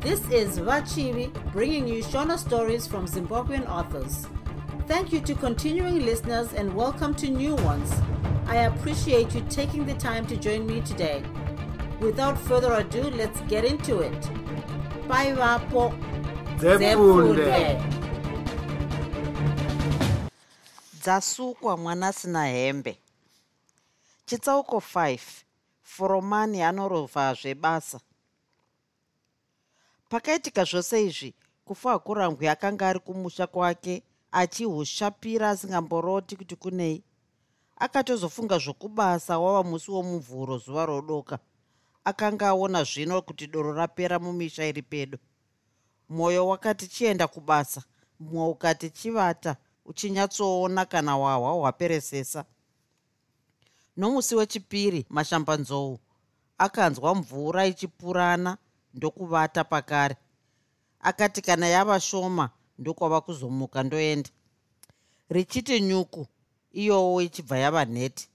This is Vachivi bringing you Shona stories from Zimbabwean authors. Thank you to continuing listeners and welcome to new ones. I appreciate you taking the time to join me today. Without further ado, let's get into it. Bye, Vapo. Dzepfunde. dzasukwa mwana asina hembe chitsauko 5 foromani anorovazve basa pakaitika zvose izvi kufa kurangwi akanga ari kumusha kwake achihushapira asingamboroti kuti kunei. Akatozofunga zvokubasa wava musi womuvhuro zuva rodoka. Akanga aona zvino kuti doro rapera mumisha iri pedo. Mwoyo wakati chienda kubasa mumwe ukati chivata uchinyatsoona kana wahwa hwaperesesa. Nomusi wechipiri mashambanzou akanzwa mvura ichipurana ndokuvata pakare. Akati kana yava shoma ndokwava kuzomuka ndoenda. Richiti nyuku iyowo ichibva yava nhete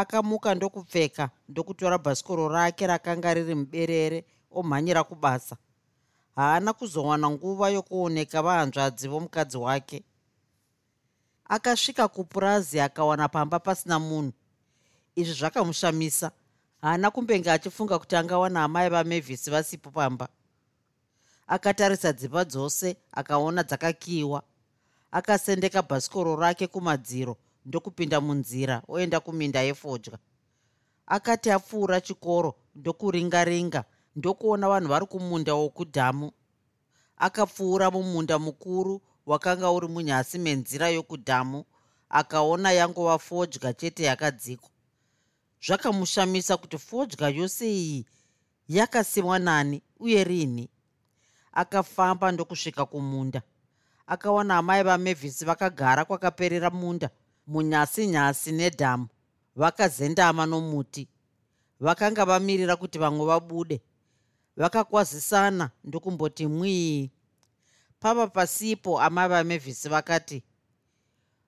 akamuka ndokupfeka ndokutora bhasikoro rake rakanga riri muberere omhanyira kubasa. Haana kuzowana nguva yokuoneka vahanzvadzi vomukadzi wake. Akasvika kupurazi akawana pamba pasina munhu. Izvi zvakamushamisa haana kumbenge achifunga kuti angawana amai vamevhisi vasipo pamba. Akatarisa dzimba dzose akaona dzakakiyiwa akasendeka bhasikoro rake kumadziro ndokupinda munzira oenda kuminda yefodya akati apfuura chikoro ndokuringaringa ndokuona vanhu vari kumunda wokudhamu. Akapfuura mumunda mukuru wakanga uri munyasi menzira yokudhamu akaona yangova fodya chete yakadzikwa zvakamushamisa kuti fodya yose iyi yakasimwa nani uye rini. Akafamba ndokusvika kumunda. Akawana amai vamevhisi vakagara kwakaperera munda munyasi nyasi nedhamu vakazendama nomuti. Vakanga vamirira kuti vamwe vabude. Vakakwazisana ndokumboti mwii. Pava pasipo amai vamevhisi vakati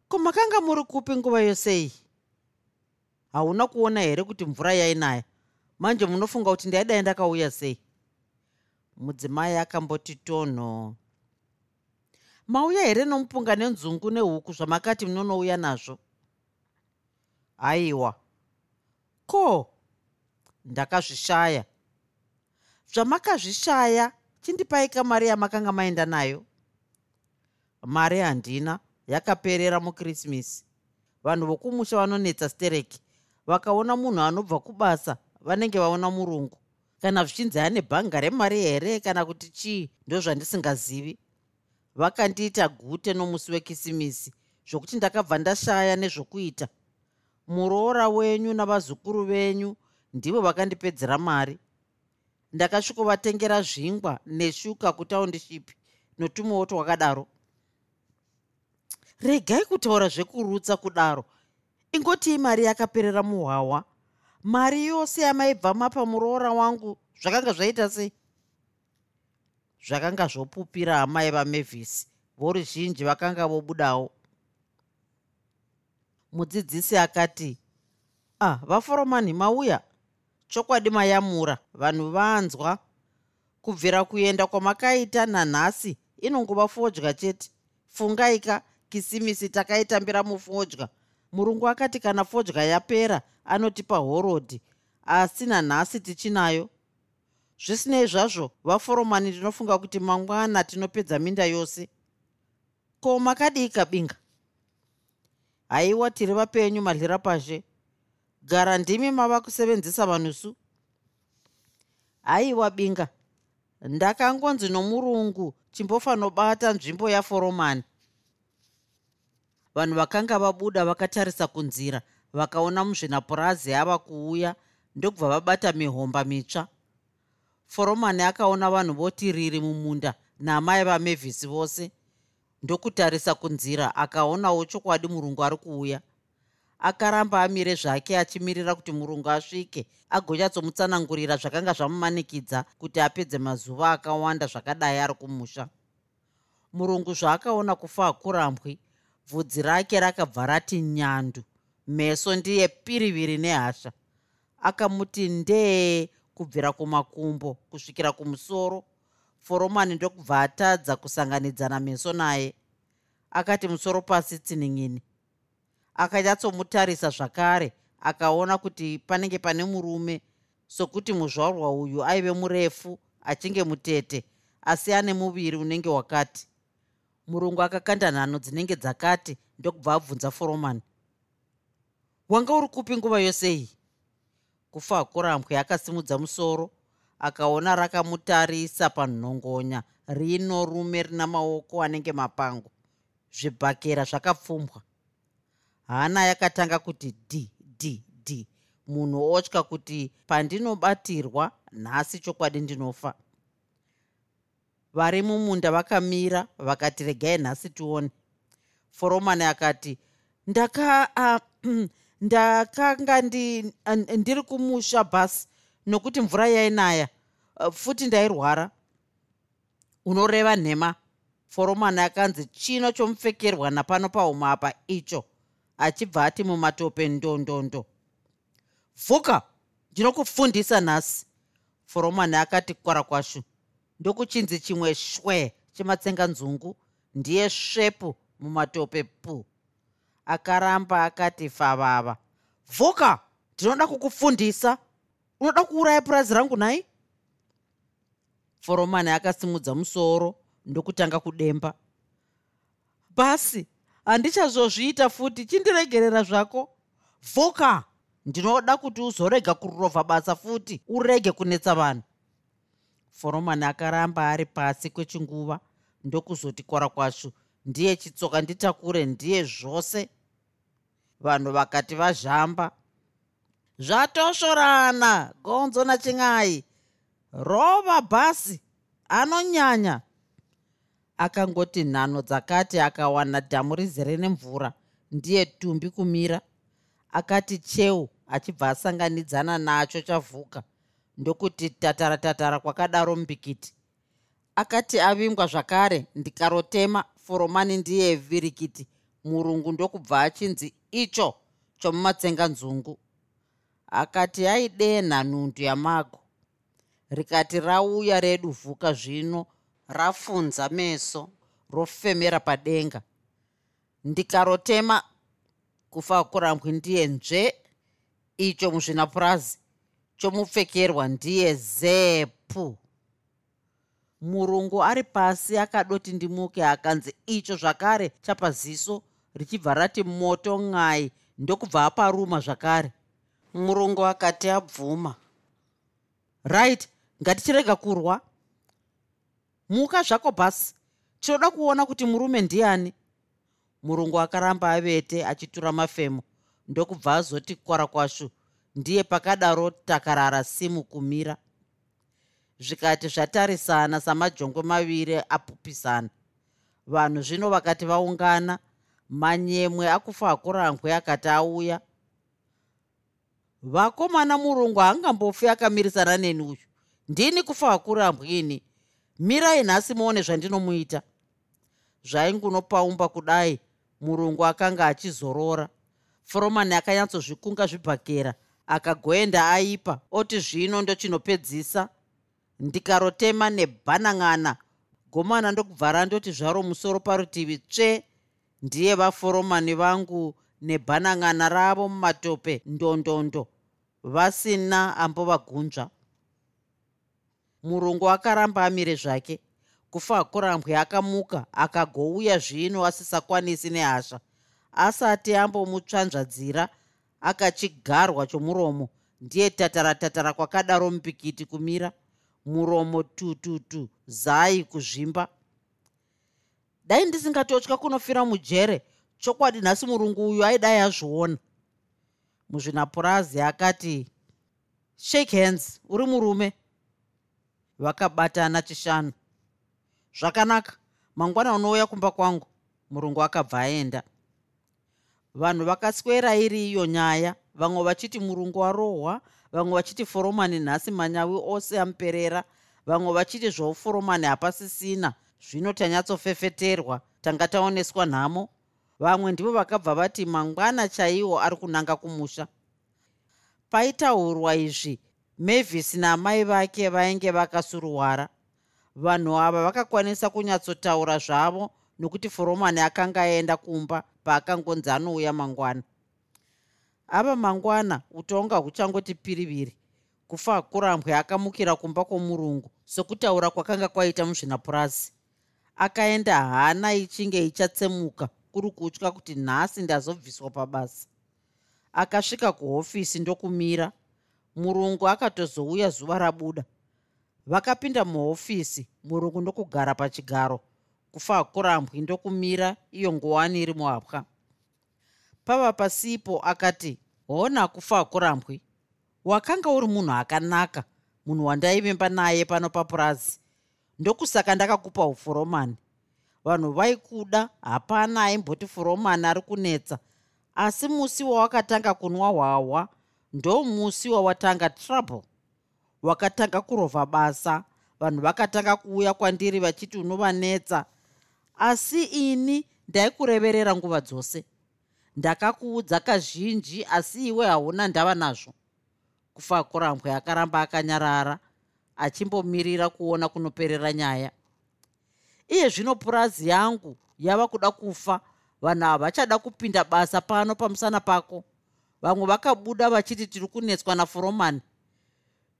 ko makanga muri kupi nguva yose iyi hauna kuona here kuti mvura yainaya? Manje munofunga kuti ndaidai ndakauya sei? Mudzimai akamboti tonho. Mauya here nomupunga nenzungu nehuku zvamakati munonouya nazvo? Aiwa ko ndakazvishaya. Zvamakazvishaya chindipaika mari yamakanga maenda nayo? Mari handina yakaperera mukrisimisi. Vanhu vokumusha vanonetsa stereki vakaona munhu anobva kubasa vanenge vaona murungu. Kana zvichinzi ane bhanga remari here kana kuti chii ndozvandisingazivi vakandiita gute nomusi wekisimisi zvokuti ndakabva ndashaya nezvokuita. Muroora wenyu navazukuru venyu ndivo vakandipedzera mari. Ndakasvikovatengera zvingwa neshuka kutaundishipi notumwewo twakadaro regai kutaura zvekurutsa kudaro ingotii mari yakaperera muhwawa mari yose yamaibva mapa muroora wangu zvakanga zvaita sei? Zvakanga zvopupira amai vamevhisi voruzhinji vakanga vobudawo. Mudzidzisi akati ah vaforomani mauya. Chokwadi mayamura. Vanhu vanzwa kubvira kuenda kwamakaita nanhasi inongova fodya chete. Fungaika kisimisi takaitambira mufodya murungu akati kana fodya yapera anotipa horodhi asi nanhasi tichinayo. Zvisinei zvazvo vaforomani ndinofunga kuti mangwana tinopedza minda yose. Ko makadii kabinga? Haiwa tiri vapenyu madlira pashe gara ndimi mava kusevenzesa vanhu su haiwa binga ndakangonzi nomurungu chimbofanobata nzvimbo yaforomani vanhu vakanga vabuda vakatarisa kunzira vakaona muzvinapurazi ava kuuya ndokubva vabata mihomba mitsva. Foromani akaona vanhu voti riri mumunda namai vamevhisi vose. Ndokutarisa kunzira akaonawo chokwadi murungu ari kuuya. Akaramba amire zvake achimirira kuti murungu asvike agonyatsomutsanangurira zvakanga zvamumanikidza kuti apedze mazuva akawanda zvakadai ari kumusha. Murungu zvaakaona kufa hakurambwi bvudzi rake rakabva rati nyandu. Meso ndiye piriviri nehasha. Akamuti ndee kubvira kumakumbo kusvikira kumusoro. Foromani ndokubva atadza kusanganidzana meso naye. Akati musoro pasi tsinin'ini akanyatsomutarisa zvakare akaona kuti panenge pane murume sokuti muzvarwa uyu aive murefu achinge mutete asi ane muviri unenge wakati murungu akakanda nhano dzinenge dzakati ndokubva abvunza foromani wanga uri kupi nguva yose iyi? Kufa akurambwe akasimudza musoro akaona rakamutarisa panhongonya rino rume rina maoko anenge mapango zvibhakera zvakapfumbwa. Hana yakatanga kuti d d d munhu otya kuti pandinobatirwa nhasi chokwadi ndinofa vari mumunda vakamira vakati regai nhasi tione. Foromani akati ndaka uh, ndakanga ndi, uh, ndiri kumusha bhasi nokuti mvura yainaya uh, futi ndairwara. Unoreva nhema. Foromani akanzi chino chomupfekerwa napano pauma apa icho achibva ati mumatope ndondondo vhuka ndinokufundisa nhasi. Foromani akati kwarakwashu ndokuchinzi chimwe shwe chematsenganzungu ndiye svepu mumatope pu akaramba akati favava vhuka ndinoda kukufundisa. Unoda kuuraya purazi rangu nai? Foromani akasimudza musoro ndokutanga kudemba. Basi handichazozviita futi chindiregerera zvako. Vhuka ndinoda kuti uzorega kurovha basa futi urege kunetsa vanhu foromani akaramba ari pasi kwechinguva ndokuzoti kwarakwashu ndiye chitsoka nditakure ndiye zvose. Vanhu vakati vazhamba zvatosvorana gonzo nachin'ai rova bhasi anonyanya. Akangoti nhano dzakati akawana dhamu rizere nemvura ndiye tumbi kumira. Akati cheu achibva asanganidzana nacho chavhuka ndokuti tatara tatara kwakadaro mbikiti akati avingwa zvakare ndikarotema foromani ndiye virikiti. Murungu ndokubva achinzi icho chomumatsenganzungu akati aidenha nhundu yamago. Rikati rauya redu vhuka zvino rafunza meso rofemera padenga. Ndikarotema kufa kurambwi ndiye nzve icho muzvinapurazi chomupfekerwa ndiye zepu. Murungu ari pasi akadoti ndimuke akanzi icho zvakare chapaziso richibva rati moto n'ai ndokubva aparuma zvakare murungu akati abvuma right ngatichirega kurwa. Muka zvako bhasi tinoda kuona kuti murume ndiani. Murungu akaramba avete achitura mafemo ndokubva azoti kwarakwashu ndiye pakadaro takarara simu kumira. Zvikati zvatarisana samajongwe maviri apupisana vanhu zvino vakati vaungana manyemwe akufa akurambwe akati auya. Vakomana murungu haangambofi akamirisana neni uyu. Ndini kufa akurambwe ini mirai nhasi muone zvandinomuita. Zvaingunopaumba kudai murungu akanga achizorora. Foromani akanyatsozvikunga zvibhakera akagoenda aipa oti zvino ndochinopedzisa ndikarotema nebhanang'ana gomana ndokubvara ndoti zvaro musoro parutivi tsve ndiye vaforomani vangu nebhanang'ana ravo mumatope ndondondo vasina ambovagunzva. Murungu akaramba amire zvake. Kufa akurambwe akamuka akagouya zvino asisakwanisi nehasha. Asati ambomutsvanzvadzira akachigarwa chomuromo. Ndiye tatara tatara kwakadaro mupikiti kumira. Muromo tututu zai kuzvimba. Dai ndisingatotya kunofira mujere. Chokwadi nhasi murungu uyu aidai azviona. Muzvinapurazi akati shake hands uri murume. Vakabatana chishanu. Zvakanaka mangwana unouya kumba kwangu. Murungu akabva aenda vanhu vakaswera iri iyo nyaya vamwe vachiti murungu arohwa vamwe vachiti foromani nhasi manyawi ose amuperera vamwe vachiti zvouforomani hapasisina zvino tanyatsofefeterwa tanga taoneswa nhamo. Vamwe ndivo vakabva vati mangwana chaiwo ari kunanga kumusha. Paitaurwa izvi mavis naamai vake vainge vakasuruwara vanhu ava vakakwanisa kunyatsotaura zvavo nokuti foromani akanga aenda kumba paakangonzi anouya mangwana. Ava mangwana utonga huchangoti piriviri. Kufa kurambwe akamukira kumba kwomurungu sokutaura kwakanga kwaita muzvinapurazi akaenda hana ichinge ichatsemuka kuri kutya kuti nhasi ndazobviswa pabasa. Akasvika kuhofisi ndokumira murungu akatozouya zuva rabuda. Vakapinda muhofisi murungu ndokugara pachigaro kufa kurambwi ndokumira iyo nguwani iri muhapwa. Pava pasipo akati hona kufa kurambwi. Wakanga uri munhu akanaka munhu wandaivimba naye pano papurazi. Ndokusaka ndakakupa ufuromani. Vanhu vaikuda hapana aimboti furomani ari kunetsa. Asi musi wawakatanga kunwa hwahwa ndo musi wawatanga trouble. Wakatanga kurovha basa vanhu vakatanga kuuya kwandiri vachiti unovanetsa asi ini ndaikureverera nguva dzose. Ndakakuudza kazhinji asi iwe hauna ndava nazvo. Kufa kurambwe akaramba akanyarara achimbomirira kuona kunoperera nyaya. Iye zvino purazi yangu yava kuda kufa. Vanhu havachada kupinda basa pano pamusana pako. Vamwe vakabuda vachiti tiri kunetswa nafuromani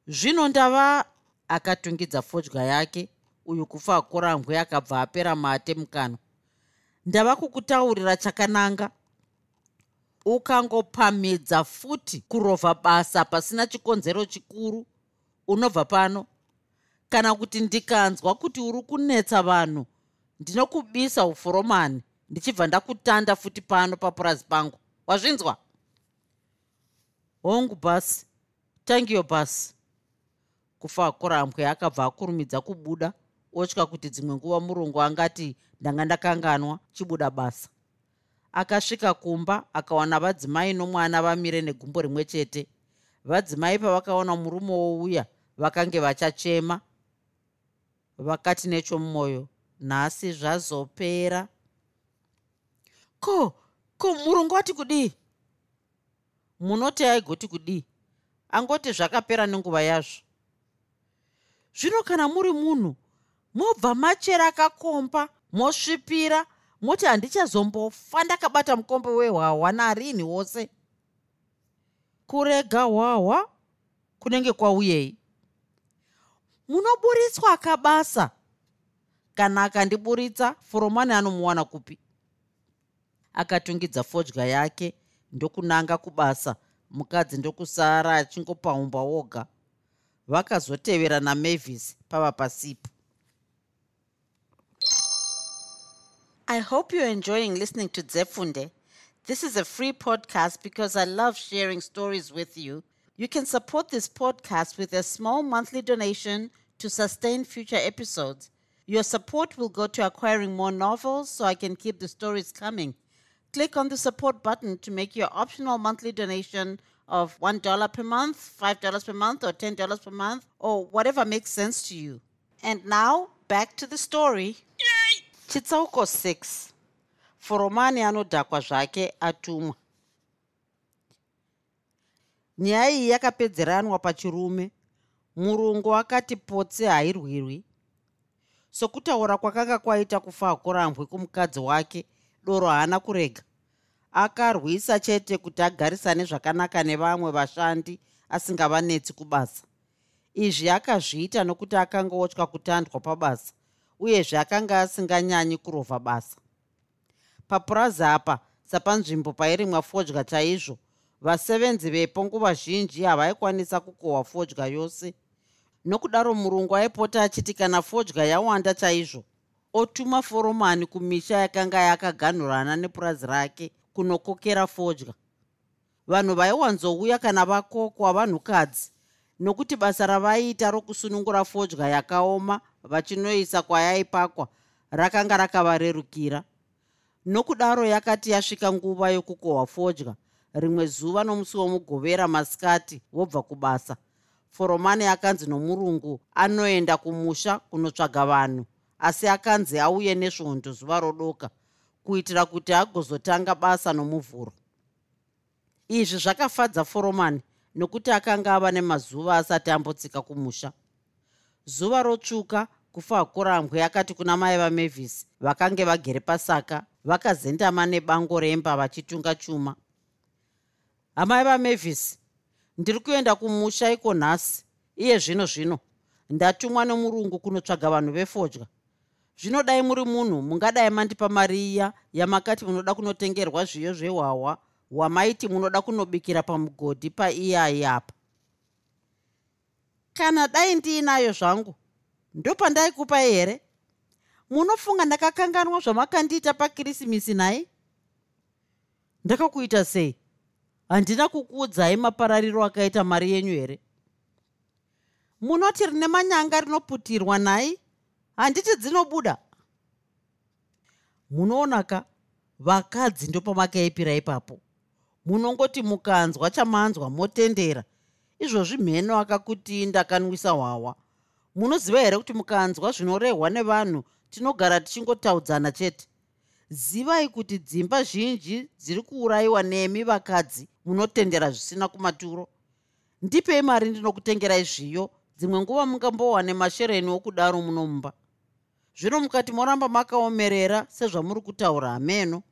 zvino ndava akatungidza fodya yake uyu kufa kurambwe akabva apera mate mukano ndava kukutaurira chakananga. Ukangopamhidza futi kurovha basa pasina chikonzero chikuru unobva pano. Kana kuti ndikanzwa kuti uri kunetsa vanhu ndinokubisa ufuromani ndichibva ndakutanda futi pano papurazi pangu. Wazvinzwa? Hongu bhasi tangiyo bhasi kufa kurambwe akabva akurumidza kubuda otya kuti dzimwe nguva murungu angati ndanga ndakanganwa chibuda basa. Akasvika kumba akawana vadzimai nomwana vamire negumbo rimwe chete. Vadzimai pavakaona murume wouya vakange vachachema vakati nechomumwoyo nhasi zvazopera. Ko ko murungu ati kudii? Munoti aigoti kudii angoti zvakapera nenguva yazvo. Zvino kana muri munhu mobva machera akakomba mosvipira moti handichazombofa ndakabata mukombe wehwahwa narini wose. Kurega hwahwa kunenge kwauyei? Munoburitswa kabasa kana akandiburitsa furomani anomuwana kupi? Akatungidza fodya yake ndokunanga kubasa. Mukadzi ndokusara achingopaumba woga. Vakazotevera namavis pava pasipo I hope you're enjoying listening to Zefunde. This is a free podcast because I love sharing stories with you. You can support this podcast with a small monthly donation to sustain future episodes. Your support will go to acquiring more novels so I can keep the stories coming. Click on the support button to make your optional monthly donation of $1 per month, $5 per month, or $10 per month, or whatever makes sense to you. And now, back to the story. Chitsauko 6 foromani anodhakwa zvake atumwa. Nyaya iyi yakapedzeranwa pachirume. Murungu akati potse hairwirwi. Sokutaura kwakanga kwaita kufa kurambwe kumukadzi wake doro haana kurega. Akarwisa chete kuti agarisane zvakanaka nevamwe vashandi asingavanetsi kubasa. Izvi akazviita nokuti akanga otya kutandwa pabasa uyezve akanga asinganyanyi kurovha basa. Papurazi apa sapanzvimbo pairimwa fodya chaizvo vasevenzi vepo nguva zhinji havaikwanisa kukohwa fodya yose. Nokudaro murungu aipota achiti kana fodya yawanda chaizvo otuma foromani kumisha yakanga yakaganhurana nepurazi rake kunokokera fodya. Vanhu vaiwanzouya kana vakokwa vanhukadzi nokuti basa ravaiita rokusunungura fodya yakaoma vachinoisa kwayaipakwa rakanga rakavarerukira. Nokudaro yakati yasvika nguva yokukohwa fodya rimwe zuva nomusi womugovera masikati vobva kubasa. Foromani akanzi nomurungu anoenda kumusha kunotsvaga vanhu asi akanzi auye nesvondo zuva rodoka kuitira kuti agozotanga basa nomuvhuro. Izvi zvakafadza foromani nokuti akanga ava nemazuva asati ambotsika kumusha zuva rotsvuka kufa kurambwe akati kuna mai vamavhisi vakange vagere pasaka vakazendama nebango remba vachitunga chuma. Amai vamavhisi ndiri kuenda kumusha iko nhasi iye zvino zvino ndatumwa nemurungu kunotsvaga vanhu vefodya. Zvinodai muri munhu mungadai mandipa mari iya yamakati munoda kunotengerwa zviyo zvehwahwa hwamaiti munoda kunobikira pamugodhi paiyai apa kana dai ndiinayo zvangu ndopandaikupai here? Munofunga ndakakanganwa zvamakandiita pakirisimisi nai ndakakuita sei? Handina kukuudzai maparariro akaita mari yenyu here? Munoti rine manyanga rinoputirwa nai handiti dzinobuda? Munoonaka vakadzi ndopamakaipira ipapo. Munongoti mukanzwa chamanzwa motendera izvozvi mheno akakuti ndakanwisa hwawa. Munoziva here kuti mukanzwa zvinorehwa nevanhu tinogara tichingotaudzana chete? Zivai kuti dzimba zhinji dziri kuurayiwa nemi vakadzi munotendera zvisina kumaturo? Ndipei mari ndinokutengerai zviyo dzimwe nguva mungambowane mashereni okudaro munomba? Zvino mukati moramba makaomerera sezvamuri kutaura hameno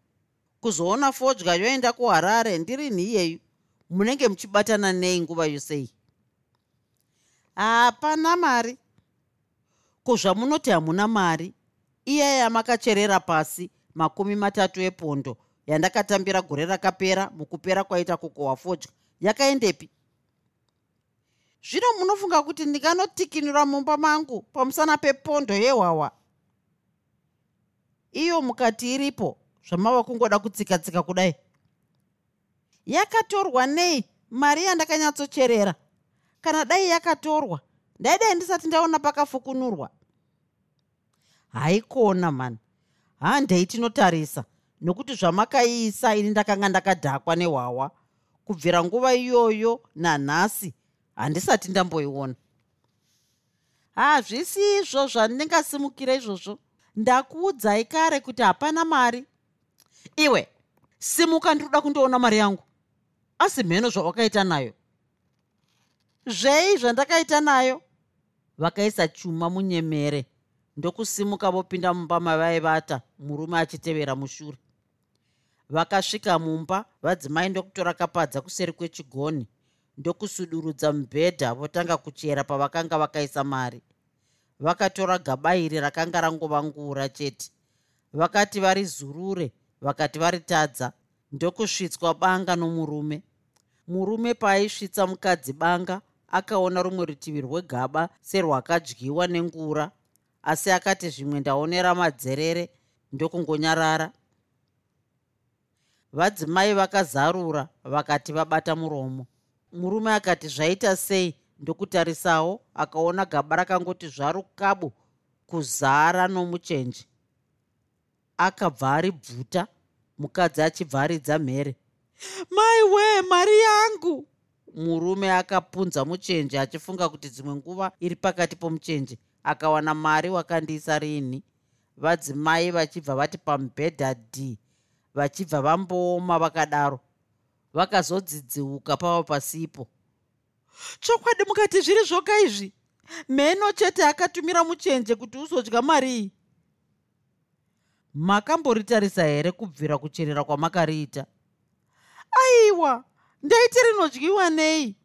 kuzoona fodya yoenda kuharare ndiri nhiyeyu munenge muchibatana nei nguva yosei hapana mari. Kuzvamunoti hamuna mari? Iya yamakacherera pasi makumi matatu epondo yandakatambira gore rakapera mukupera kwaita kukohwa fodya yakaendepi? Zvino munofunga kuti ndinganotikinura mumba mangu pamusana pepondo yehwawa iyo mukati iripo zvamava kungoda kutsika-tsika kudai yakatorwa nei? Mari yandakanyatsocherera. Kana dai yakatorwa ndaidai ndisati ndaona pakafukunurwa. Haikona mani handei tinotarisa. Nokuti zvamakaiisa ini ndakanga ndakadhakwa nehwawa kubvira nguva iyoyo nanhasi handisati ndamboiona. Hazvisi izvo zvandingasimukira izvozvo. Ndakuudzai kare kuti hapana mari. Iwe simuka ndiroda kundoona mari yangu asi mheno zvawakaita nayo. Zvei zvandakaita nayo? Vakaisa chuma munyemere ndokusimuka vopinda mumba mavaivata murume achitevera mushure. Vakasvika mumba vadzimai ndokutora kapadza kuseri kwechigoni ndokusudurudza mubhedha votanga kuchera pavakanga vakaisa mari. Vakatora gaba iri rakanga rangova ngura chete. Vakati varizurure vakati varitadza ndokusvitswa banga nomurume murume paaisvitsa mukadzi banga akaona rumwe rutivi rwegaba serwakadyiwa nengura asi akati zvimwe ndaonera madzerere ndokungonyarara. Vadzimai vakazarura vakati vabata muromo. Murume akati zvaita sei? ndokutarisawo akaona gaba rakangoti zvarukabu kuzara nomuchenje. Akabva aribvuta mukadzi achibva aridza mhere mai wee mari yangu. Murume akapunza muchenje achifunga kuti dzimwe nguva iri pakati pomuchenje. Akawana mari wakandiisa rini. Vadzimai vachibva vati pamubhedha d vachibva vambooma vakadaro. Vakazodzidziuka pavo pasipo. Chokwadi mukati zviri zvoka izvi? Mheno chete akatumira muchenje kuti uzodya mari iyi. Makamboritarisa here kubvira kucherera kwamakariita aiwa ndaiti rinodyiwa nei?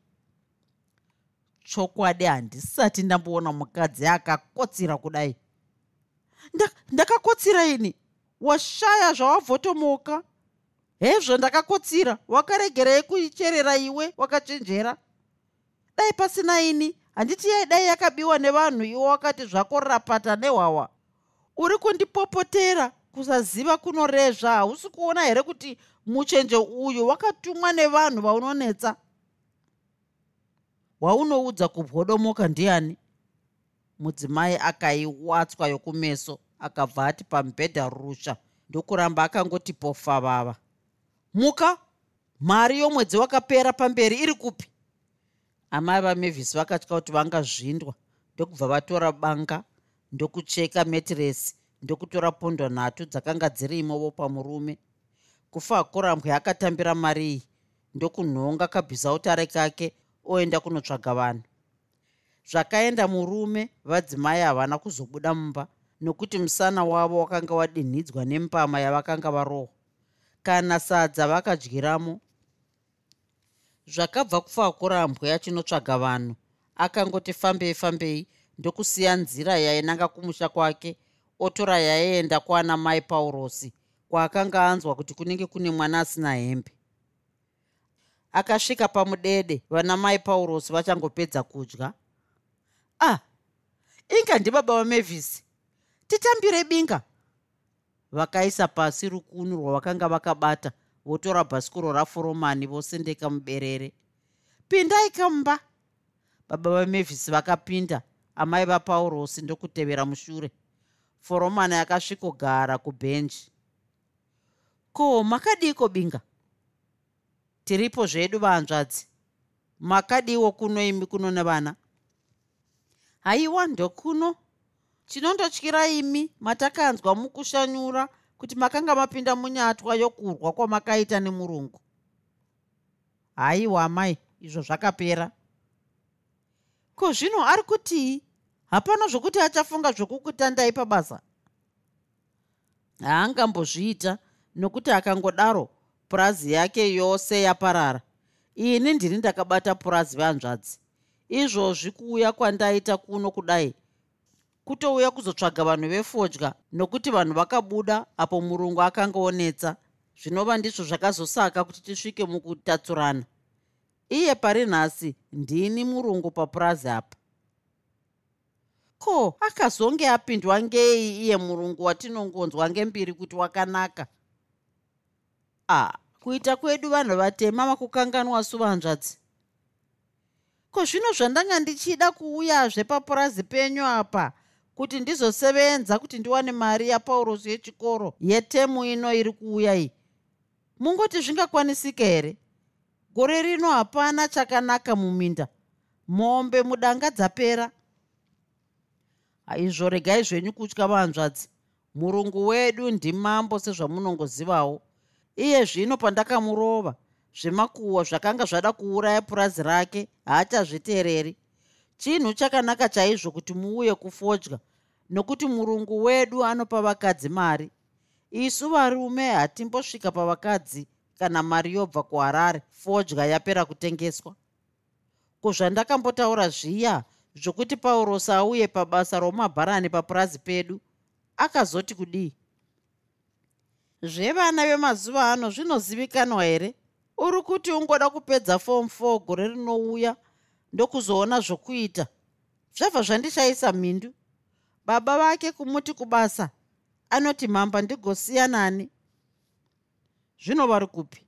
Chokwadi handisati ndamboona mukadzi akakotsira kudai. Ndakakotsira ini? Washaya zvawavhotomoka? Hezvo ndakakotsira wakaregerei kuicherera iwe wakachenjera? Dai pasina ini handiti yai dai yakabiwa nevanhu iwe wakati zvako rapata nehwawa uri kundipopotera kusaziva kunorezva hausi kuona here kuti muchenje uyu wakatumwa nevanhu vaunonetsa. Waunoudza kubwodomoka ndiani? Mudzimai akaiwatswa yokumeso akabva ati pamubhedha rusha. Ndokuramba akangoti pofa vava muka mari yomwedzi wakapera pamberi iri kupi? Amai vamevhisi vakatya kuti vangazvindwa. Ndokubva vatora banga ndokucheka metiresi ndokutora pondo nhatu dzakanga dzirimovo pamurume kufa kurambwe akatambira mari iyi. Ndokunhonga kabhizautare kake oenda kunotsvaga vanhu. Zvakaenda murume vadzimai havana kuzobuda mumba nokuti musana wavo wakanga wadinhidzwa nempama yavakanga varohwa. Kana sadza vakadyiramo zvakabva kufakurambwe achinotsvaga vanhu akangoti fambei fambei. Ndokusiya nzira yainanga kumusha kwake otora yaienda kwana mai paurosi kwaakanga anzwa kuti kunenge kune mwana asina hembe. Akasvika pamudede vana mai paurosi vachangopedza kudya. Ah inga ndibaba vamevhisi titambire binga. Vakaisa pasi rukunu rwavakanga vakabata votora bhasikoro raforomani vosendeka muberere. Pindai kamumba. Baba vamevhisi vakapinda amai vapaurosi ndokutevera mushure. Foromani akasvikogara kubhenji ko makadiko binga? Tiripo zvedu vanzvadzi. Makadiwo kuno imi kuno nevana. Haiwa ndokuno. Tinondotyira imi matakanzwa mukushanyura kuti makanga mapinda munyatwa yokurwa kwamakaita nemurungu. Haiwa mai izvo zvakapera. Ko zvino ari kutii hapana zvokuti achafunga zvokukutandai pabasa? Haangambozviita nokuti akangodaro purazi yake yose yaparara. Ini ndini ndakabata purazi vanzvadzi izvozvi kuuya kwandaita kuno kudai. Kutouya kuzotsvaga vanhu vefodya nokuti vanhu vakabuda apo murungu akanga onetsa zvinova ndizvo zvakazosaka kuti tisvike mukutatsurana iye pari nhasi ndini murungu papurazi apa. Ko akazonge apindwa ngei iye murungu watinongonzwa ngembiri kuti wakanaka a kuita kwedu vanhu vatema makukanganwa suvanzvadzi. Ko zvino zvandanga ndichida kuuyazve papurazi penyu apa kuti ndizosevenza kuti ndiwane mari yapaurosi yechikoro yetemu ino iri kuuya iyi? Mungoti zvingakwanisika here? Gore rino hapana chakanaka muminda. Mombe mudanga dzapera. Izvo regai zvenyu kutya vanzvadzi. Murungu wedu ndimambo sezvamunongozivawo iye zvino pandakamurova zvemakuhwa zvakanga zvada kuuraya purazi rake haachazviteereri chinhu chakanaka chaizvo kuti muuye kufodya nokuti murungu wedu anopa vakadzi mari. Isu varume hatimbosvika pavakadzi kana mari yobva kuharare fodya yapera kutengeswa. Kuzvandakambotaura zviya zvokuti paurosi auye pabasa romabharani papurazi pedu akazoti kudii zvevana vemazuva ano zvinozivikanwa here? Uri kuti ungoda kupedza fom 4 gore rinouya ndokuzoona zvokuita? Zvabva zvandishaisa mhindu. Baba vake kumuti kubasa anoti mhamba ndigosiya nani. Zvino vari kupi?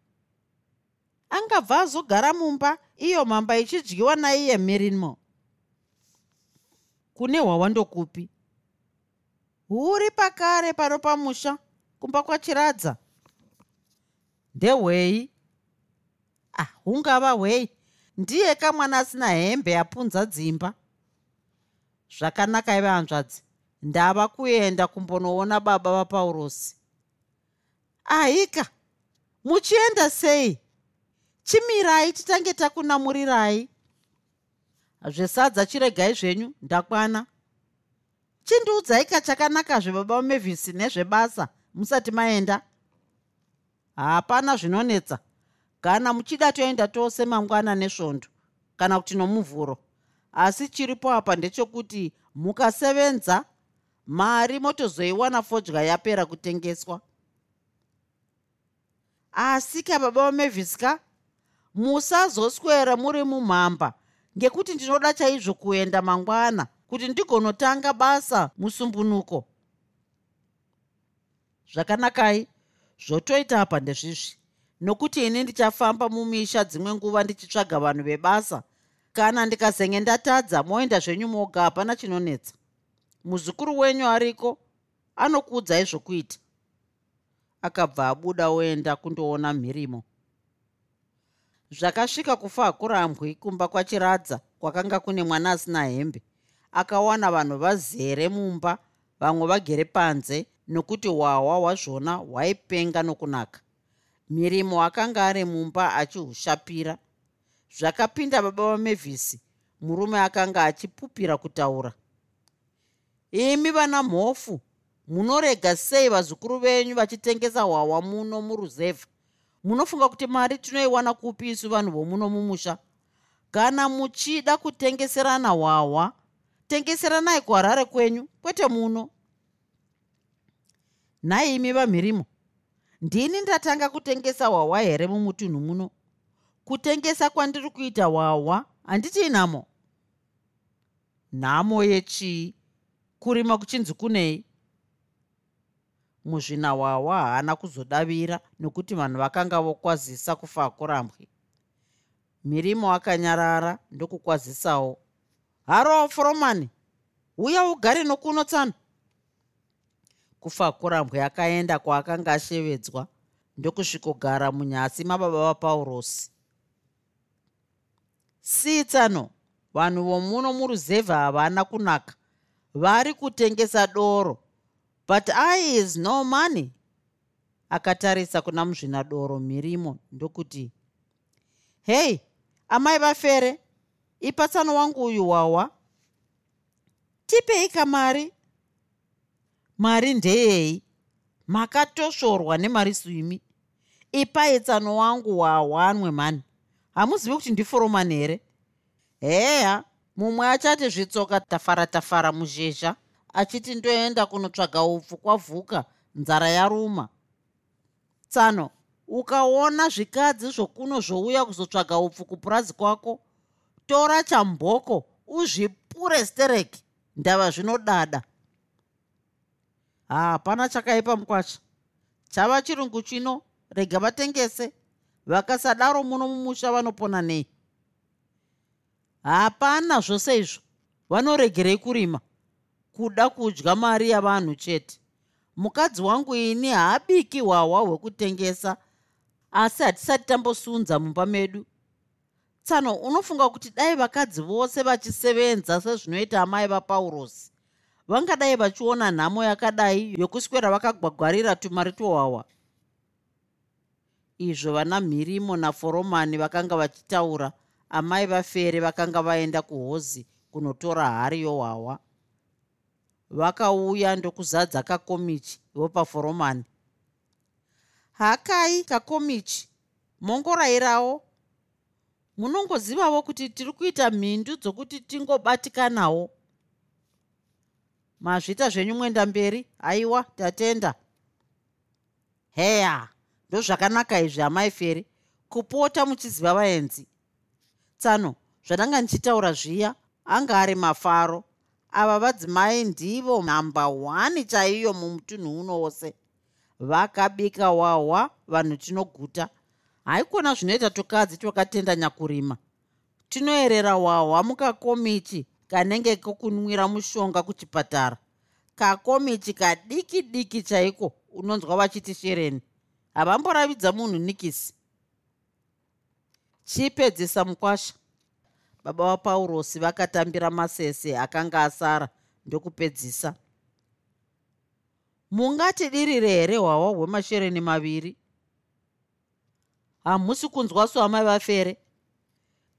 Angabva azogara mumba iyo mhamba ichidyiwa naiye mirinmo kune hwawandokupi huri pakare pano pamusha kumba kwachiradza? Ndehwei ah hungava hwei? Ndiye kamwana asina hembe apunza dzimba. Zvakanaka ive hanzvadzi ndava kuenda kumbonoona baba vapaurosi ahika muchienda sei? Chimirai titange takunamurirai. Zvesadza chiregai zvenyu ndakwana. Chindiudzai kachakanakazve baba vamevhisi nezvebasa musati maenda. Hapana zvinonetsa. Kana muchida toenda tose mangwana nesvondo kana kuti nomuvhuro. Asi chiripo apa ndechekuti mukasevenza mari motozoiwana fodya yapera kutengeswa. Asi kababa vamevhiska musazoswera muri mumhamba ngekuti ndinoda chaizvo kuenda mangwana kuti ndigonotanga basa musumbunuko zvakanakai zvotoita apa ndezvizvi. Nokuti ini ndichafamba mumisha dzimwe nguva ndichitsvaga vanhu vebasa. Kana ndikazenge ndatadza moenda zvenyu moga hapana chinonetsa. Muzukuru wenyu ariko anokuudzai zvokuita. Akabva abuda oenda kundoona mhirimo. Zvakasvika kufa hakurambwi kumba kwachiradza kwakanga kune mwana asina hembe. Akawana vanhu vazere mumba vamwe vagere panze nokuti hwahwa hwazvona hwaipenga nokunaka. Mirimo akanga ari mumba achihushapira. Zvakapinda baba vamevhisi murume akanga achipupira kutaura. Imi vana mhofu munorega sei vazukuru venyu vachitengesa hwahwa muno muruzevha munofunga kuti mari tinoiwana kupi isu vanhu vomuno mumusha? Kana muchida kutengeserana hwahwa tengeseranai kuharare kwenyu kwete muno nhai imi vamhirimo ndini ndatanga kutengesa hwahwa here mumutunhu muno? Kutengesa kwandiri kuita hwahwa? Handiti nhamo? Nhamo yechii kurima kuchinzi kunei? Muzvinahwahwa haana kuzodavira nokuti vanhu vakanga vokwazisa kufa kurambwi mirimo akanyarara ndokukwazisawo haro foromani uya ugare nokuno tsano kufa kurambwi akaenda kwaakanga ashevedzwa ndokusvikogara munyasi mababa vapaurosi. Sitsano vanhu vomuno muruzevha havana kunaka. Vari kutengesa doro but i is no money akatarisa kuna muzvinadoro mirimo ndokuti hei amai vafere ipatsano wangu uyu wawa. Tipei kamari mari ndeyei? Makatosvorwa nemari swimi ipai tsano wangu wawanwe mani. Hamuzivi kuti ndiforomani here? Heya mumwe achati zvitsoka tafara tafara muzhezha achiti ndoenda kunotsvaga upfu kwavhuka nzara yaruma. Tsano ukaona zvikadzi zvokuno zvouya kuzotsvaga upfu kupurazi kwako tora chamboko uzvipure stereki ndava zvinodada hapana chakaipa mukwacha chava chirungu chino rega vatengese. Vakasadaro muno mumusha vanopona nei. Hapana zvose izvo vanoregerei kurima kuda kudya mari yavanhu chete. Mukadzi wangu ini haabiki hwahwa hwekutengesa asi hatisati tambosunza mumba medu. Tsano unofunga kuti dai vakadzi vose vachisevenza sezvinoita amai vapaurosi vangadai vachiona nhamo yakadai yokuswera vakagwagwarira tumari tuhwahwa izvo vana mhirimo naforomani vakanga vachitaura amai vafere vakanga vaenda kuhozi kunotora hari yohwahwa vakauya ndokuzadza kakomichi vopaforomani hakai kakomichi mongorayirawo. Munongozivavo kuti tiri kuita mhindu dzokuti tingobatikanawo mazvita zvenyu mwenda mberi. Aiwa tatenda. Heya ndozvakanaka izvi amai feri. Kupota muchiziva vaenzi. Tsano zvandanga ndichitaura zviya anga ari mafaro. Ava vadzimai ndivo namba 1 chaiyo mumutunhu uno wose. Vakabika wahwa vanhu tinoguta. Haikona zvinoita tukadzi twakatenda nyakurima. Tinoerera wahwa mukakomichi kanenge kokunwira mushonga kuchipatara. Kakomichi kadiki diki chaiko unonzwa vachiti shereni? Havamboravidza munhu nikisi. Chipedzisa mukwasha. Baba vapaurosi vakatambira masese akanga asara ndokupedzisa. Mungati dirire here hwawa hwemashereni maviri? Hamusi kunzwasu amai vafere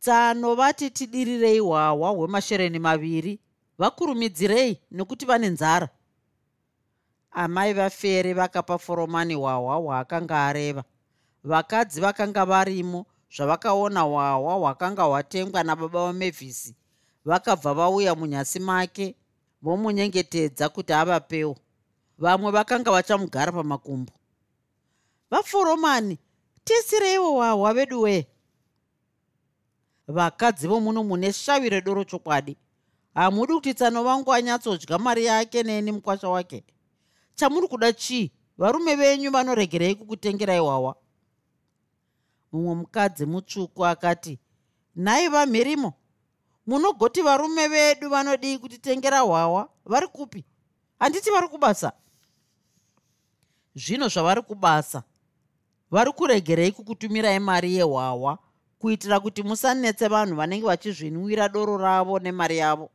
tsano vati tidirirei hwawa hwemashereni maviri vakurumidzirei nekuti vane nzara amai vafere vakapa foromani hwahwa hwaakanga areva vakadzi vakanga varimo zvavakaona hwahwa hwakanga hwatengwa nababa vamevhisi vakabva vauya munyasi make vomunyengetedza kuti avapewo vamwe vakanga vachamugara pamakumbo vaforomani tisireiwo hwahwa vedu wee vakadzi vomuno mune shavire doro chokwadi. Hamudi kuti tsano vangu anyatsodya mari yake neni mukwasha wake. Chamuri kuda chii? Varume venyu vanoregerei kukutengerai hwawa mumwe mukadzi mutsvuku akati nhai vamhirimo munogoti varume vedu vanodii kutitengera hwawa vari kupi? Handiti vari kubasa. Zvino zvavari kubasa vari kuregerei kukutumirai mari yehwawa kuitira kuti musanetse vanhu vanenge vachizvinwira doro ravo nemari yavo.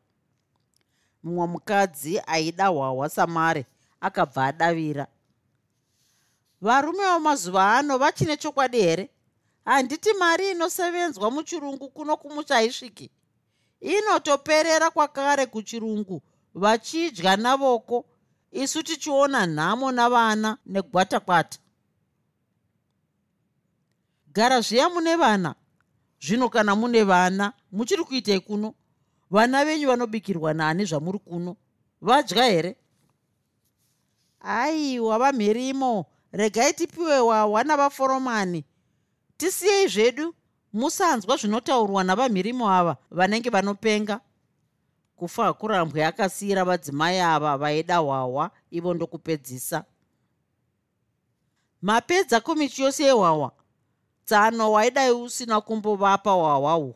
Mumwe mukadzi aida hwahwa samare akabva adavira. Varume vamazuva ano vachine chokwadi here? Handiti mari inosevenzwa muchirungu kuno kumusha haisviki inotoperera kwakare kuchirungu vachidya navoko isu tichiona nhamo navana negwatakwata gara zviya mune vana zvino kana mune vana muchiri kuitei kuno vana venyu vanobikirwa nani zvamuri kuno? Vadya here? Aiwa vamhirimo regai tipiwe wawa navaforomani tisiyei zvedu. Musanzwa zvinotaurwa navamhirimo ava vanenge vanopenga. Kufa hakurambwe akasiyira vadzimai ava vaida hwahwa ivo ndokupedzisa. Mapedza komichi yose yehwahwa tsano waidai usina kumbovapa uhu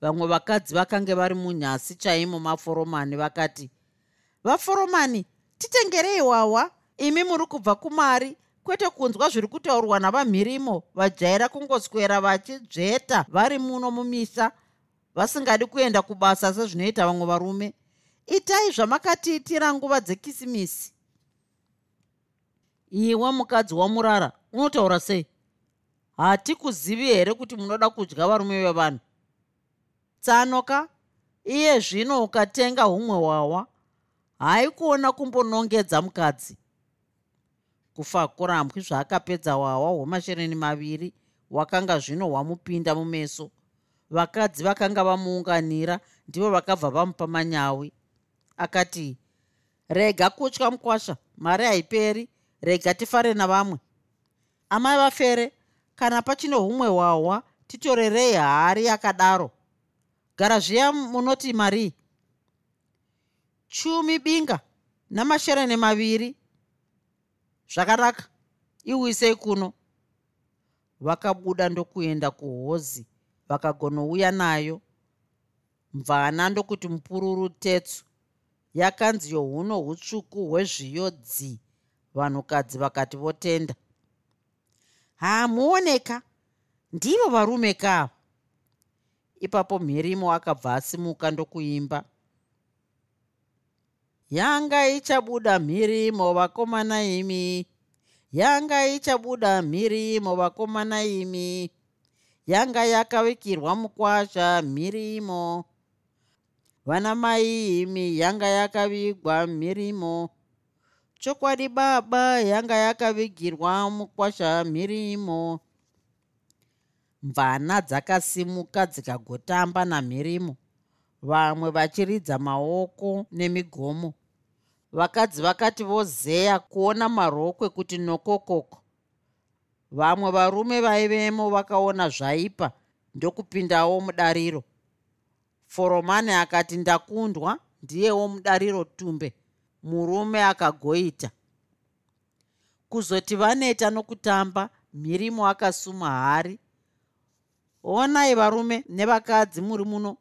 vamwe vakadzi vakange vari munyasi chaimo maforomani vakati vaforomani titengerei hwahwa imi muri kubva kumari kwete kunzwa zviri kutaurwa navamhirimo vajaira kungoswera vachidzveta vari muno mumisa vasingadi kuenda kubasa sezvinoita vamwe varume. Itai zvamakatiitira nguva dzekisimisi. Iwe mukadzi wamurara unotaura sei hatikuzivi here kuti munoda kudya varume vevanhu? Tsanoka. Iye zvino ukatenga humwe hwawa haikuona kumbonongedza mukadzi. Kufa kurambwi zvaakapedza hwawa hwemashereni maviri wakanga zvino hwamupinda mumeso. Vakadzi vakanga vamuunganira ndivo vakabva vamupa manyawi. Akati rega kutya mukwasha. Mari haiperi. Rega tifare navamwe. Amai vafere kana pachino humwe hwahwa titorerei hari yakadaro. Gara zviya munoti marii chumi binga namashereni maviri. Zvakanaka. Iuisei kuno. Vakabuda ndokuenda kuhozi vakagonouya nayo. Mvana ndokuti mupururu tetsu yakanzi yohuno hutsvuku hwezviyo dzi. Vanhukadzi vakati votenda hamuoneka. Ndivo varume kava ipapo mhirimo akabva asimuka ndokuimba. Yanga ichabuda mhirimo vakomana imi. Yanga ichabuda mhirimo vakomana imi. Yanga yakavigirwa mukwasha mhirimo vana mai imi yanga yakavigwa mhirimo chokwadi baba yanga yakavigirwa mukwasha mhirimo mvana dzakasimuka dzikagotamba namhirimo vamwe vachiridza maoko nemigomo. Vakadzi vakati vozeya kuona marokwe kuti nokokoko. Vamwe varume vaivemo vakaona zvaipa ndokupindawo mudariro. Foromani akati ndakundwa ndiyewo mudariro tumbe murume akagoita. Kuzoti vaneta nokutamba mhirimo akasuma hari. Onai varume nevakadzi muri muno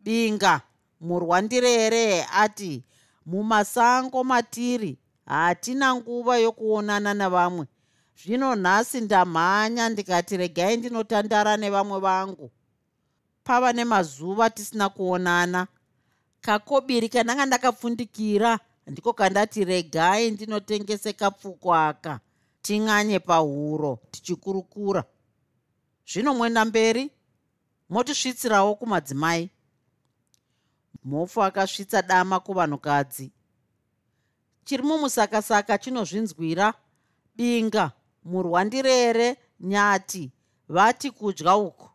binga murwandirere ati mumasango matiri hatina nguva yokuonana navamwe. Zvino nhasi ndamhanya ndikati regai ndinotandara nevamwe vangu. Pava nemazuva tisina kuonana. Kakobiri kananga ndakapfundikira ndiko kandati regai ndinotengese kapfuko aka ting'anye pahuro tichikurukura. Zvino mwenda mberi motisvitsirawo kumadzimai. Mhofu akasvitsa dama kuvanhukadzi. Chiri mumusakasaka chinozvinzwira? Binga murwandirere nyati vati kudya uku.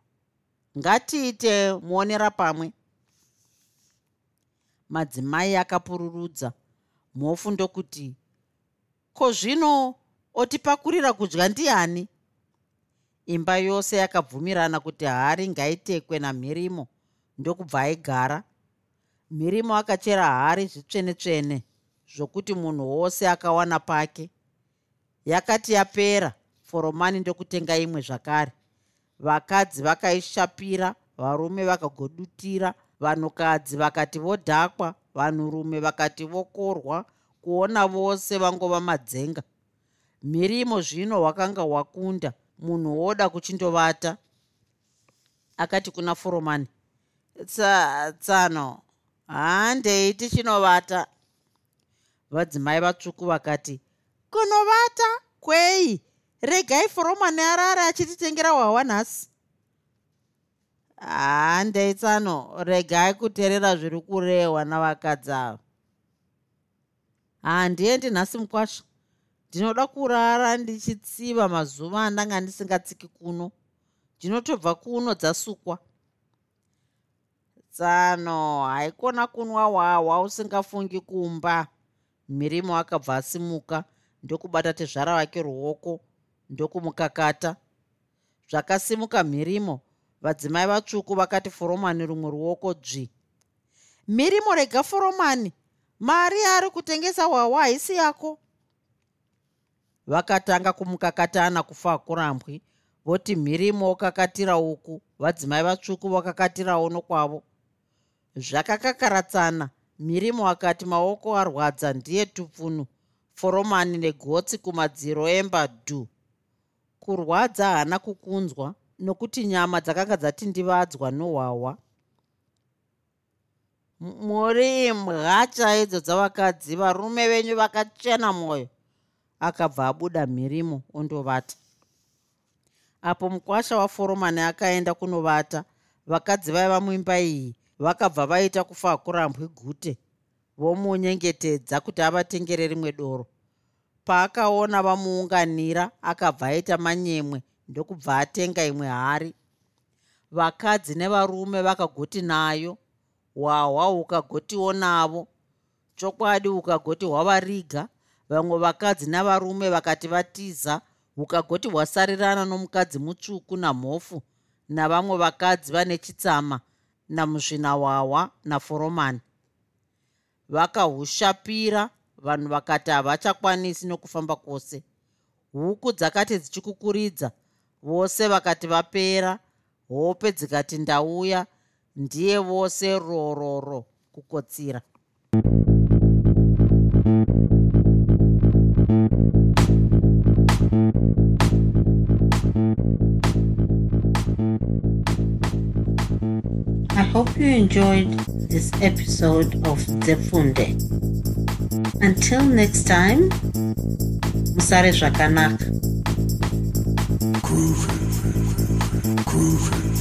Ngatiite muonera pamwe. Madzimai akapururudza mhofu ndokuti ko zvino otipakurira kudya ndiani? Imba yose yakabvumirana kuti hari ngaitekwe namhirimo ndokubva aigara. Mhirimo akachera hari zvitsvene-tsvene zvokuti munhu wose akawana pake. Yakati yapera foromani ndokutenga imwe zvakare. Vakadzi vakaishapira varume vakagodutira vanhukadzi vakati vodhakwa vanhurume vakati vokorwa kuona vose vangova madzenga. Mhirimo zvino hwakanga hwakunda munhu woda kuchindovata akati kuna foromani tsano handei tichinovata vadzimai vatsvuku vakati kunovata? Kwei? Regai foromani arara achititengera hwawa nhasi handeitsano regai kuteerera zviri kurehwa navakadzi ava. Handiendi nhasi mukwasva ndinoda kurara ndichitsiva mazuva andanga ndisingatsiki kuno. Ndinotobva kuno dzasukwa. Tsano haikona kunwa wahwa usingafungi kumba. Mhirimo akabva asimuka. Ndokubata tezvara wake ruoko. Ndokumukakata. Zvakasimuka mhirimo vadzimai vatsvuku vakati foromani rumwe ruoko dzvi mhirimo rega foromani. Mari ari kutengesa hwahwa haisi yako. Vakatanga kumukakatana kufa kurambwi voti mhirimo wakakatira uku. Vadzimai vatsvuku vakakatirawo nokwavo. Zvakakakaratsana. Mhirimo akati maoko arwadza ndiye tupfunu. Foromani negotsi kumadziro emba dhu. Kurwadza haana kukunzwa nokuti nyama dzakanga dzatindivadzwa nohwahwa muri imwa chaidzo dzavakadzi varume venyu vakachena mwoyo. Akabva abuda mhirimo ondovata. Apo mukwasha waforomani akaenda kunovata vakadzi vaiva muimba iyi vakabva vaita kufa kurambwi gute vomunyengetedza kuti avatengere rimwe doro. Paakaona vamuunganira akabva aita manyemwe ndokubva atenga imwe hari. Vakadzi nevarume vakagoti nayo hwahwa ukagotiwo navo. Chokwadi ukagoti hwavariga. Vamwe vakadzi navarume vakati vatiza ukagoti hwasarirana nomukadzi mutsvuku namhofu navamwe vakadzi vane chitsama namuzvinahwahwa naforomani vakahushapira vanhu vakati havachakwanisi nokufamba kwose. Huku dzakati dzichikukuridza vose vakati vapera hope dzikati ndauya ndiye vose rororo kukotsira I hope you enjoyed this episode of Zefunde. Until next time, Musare Shakanak. Groove. Groove.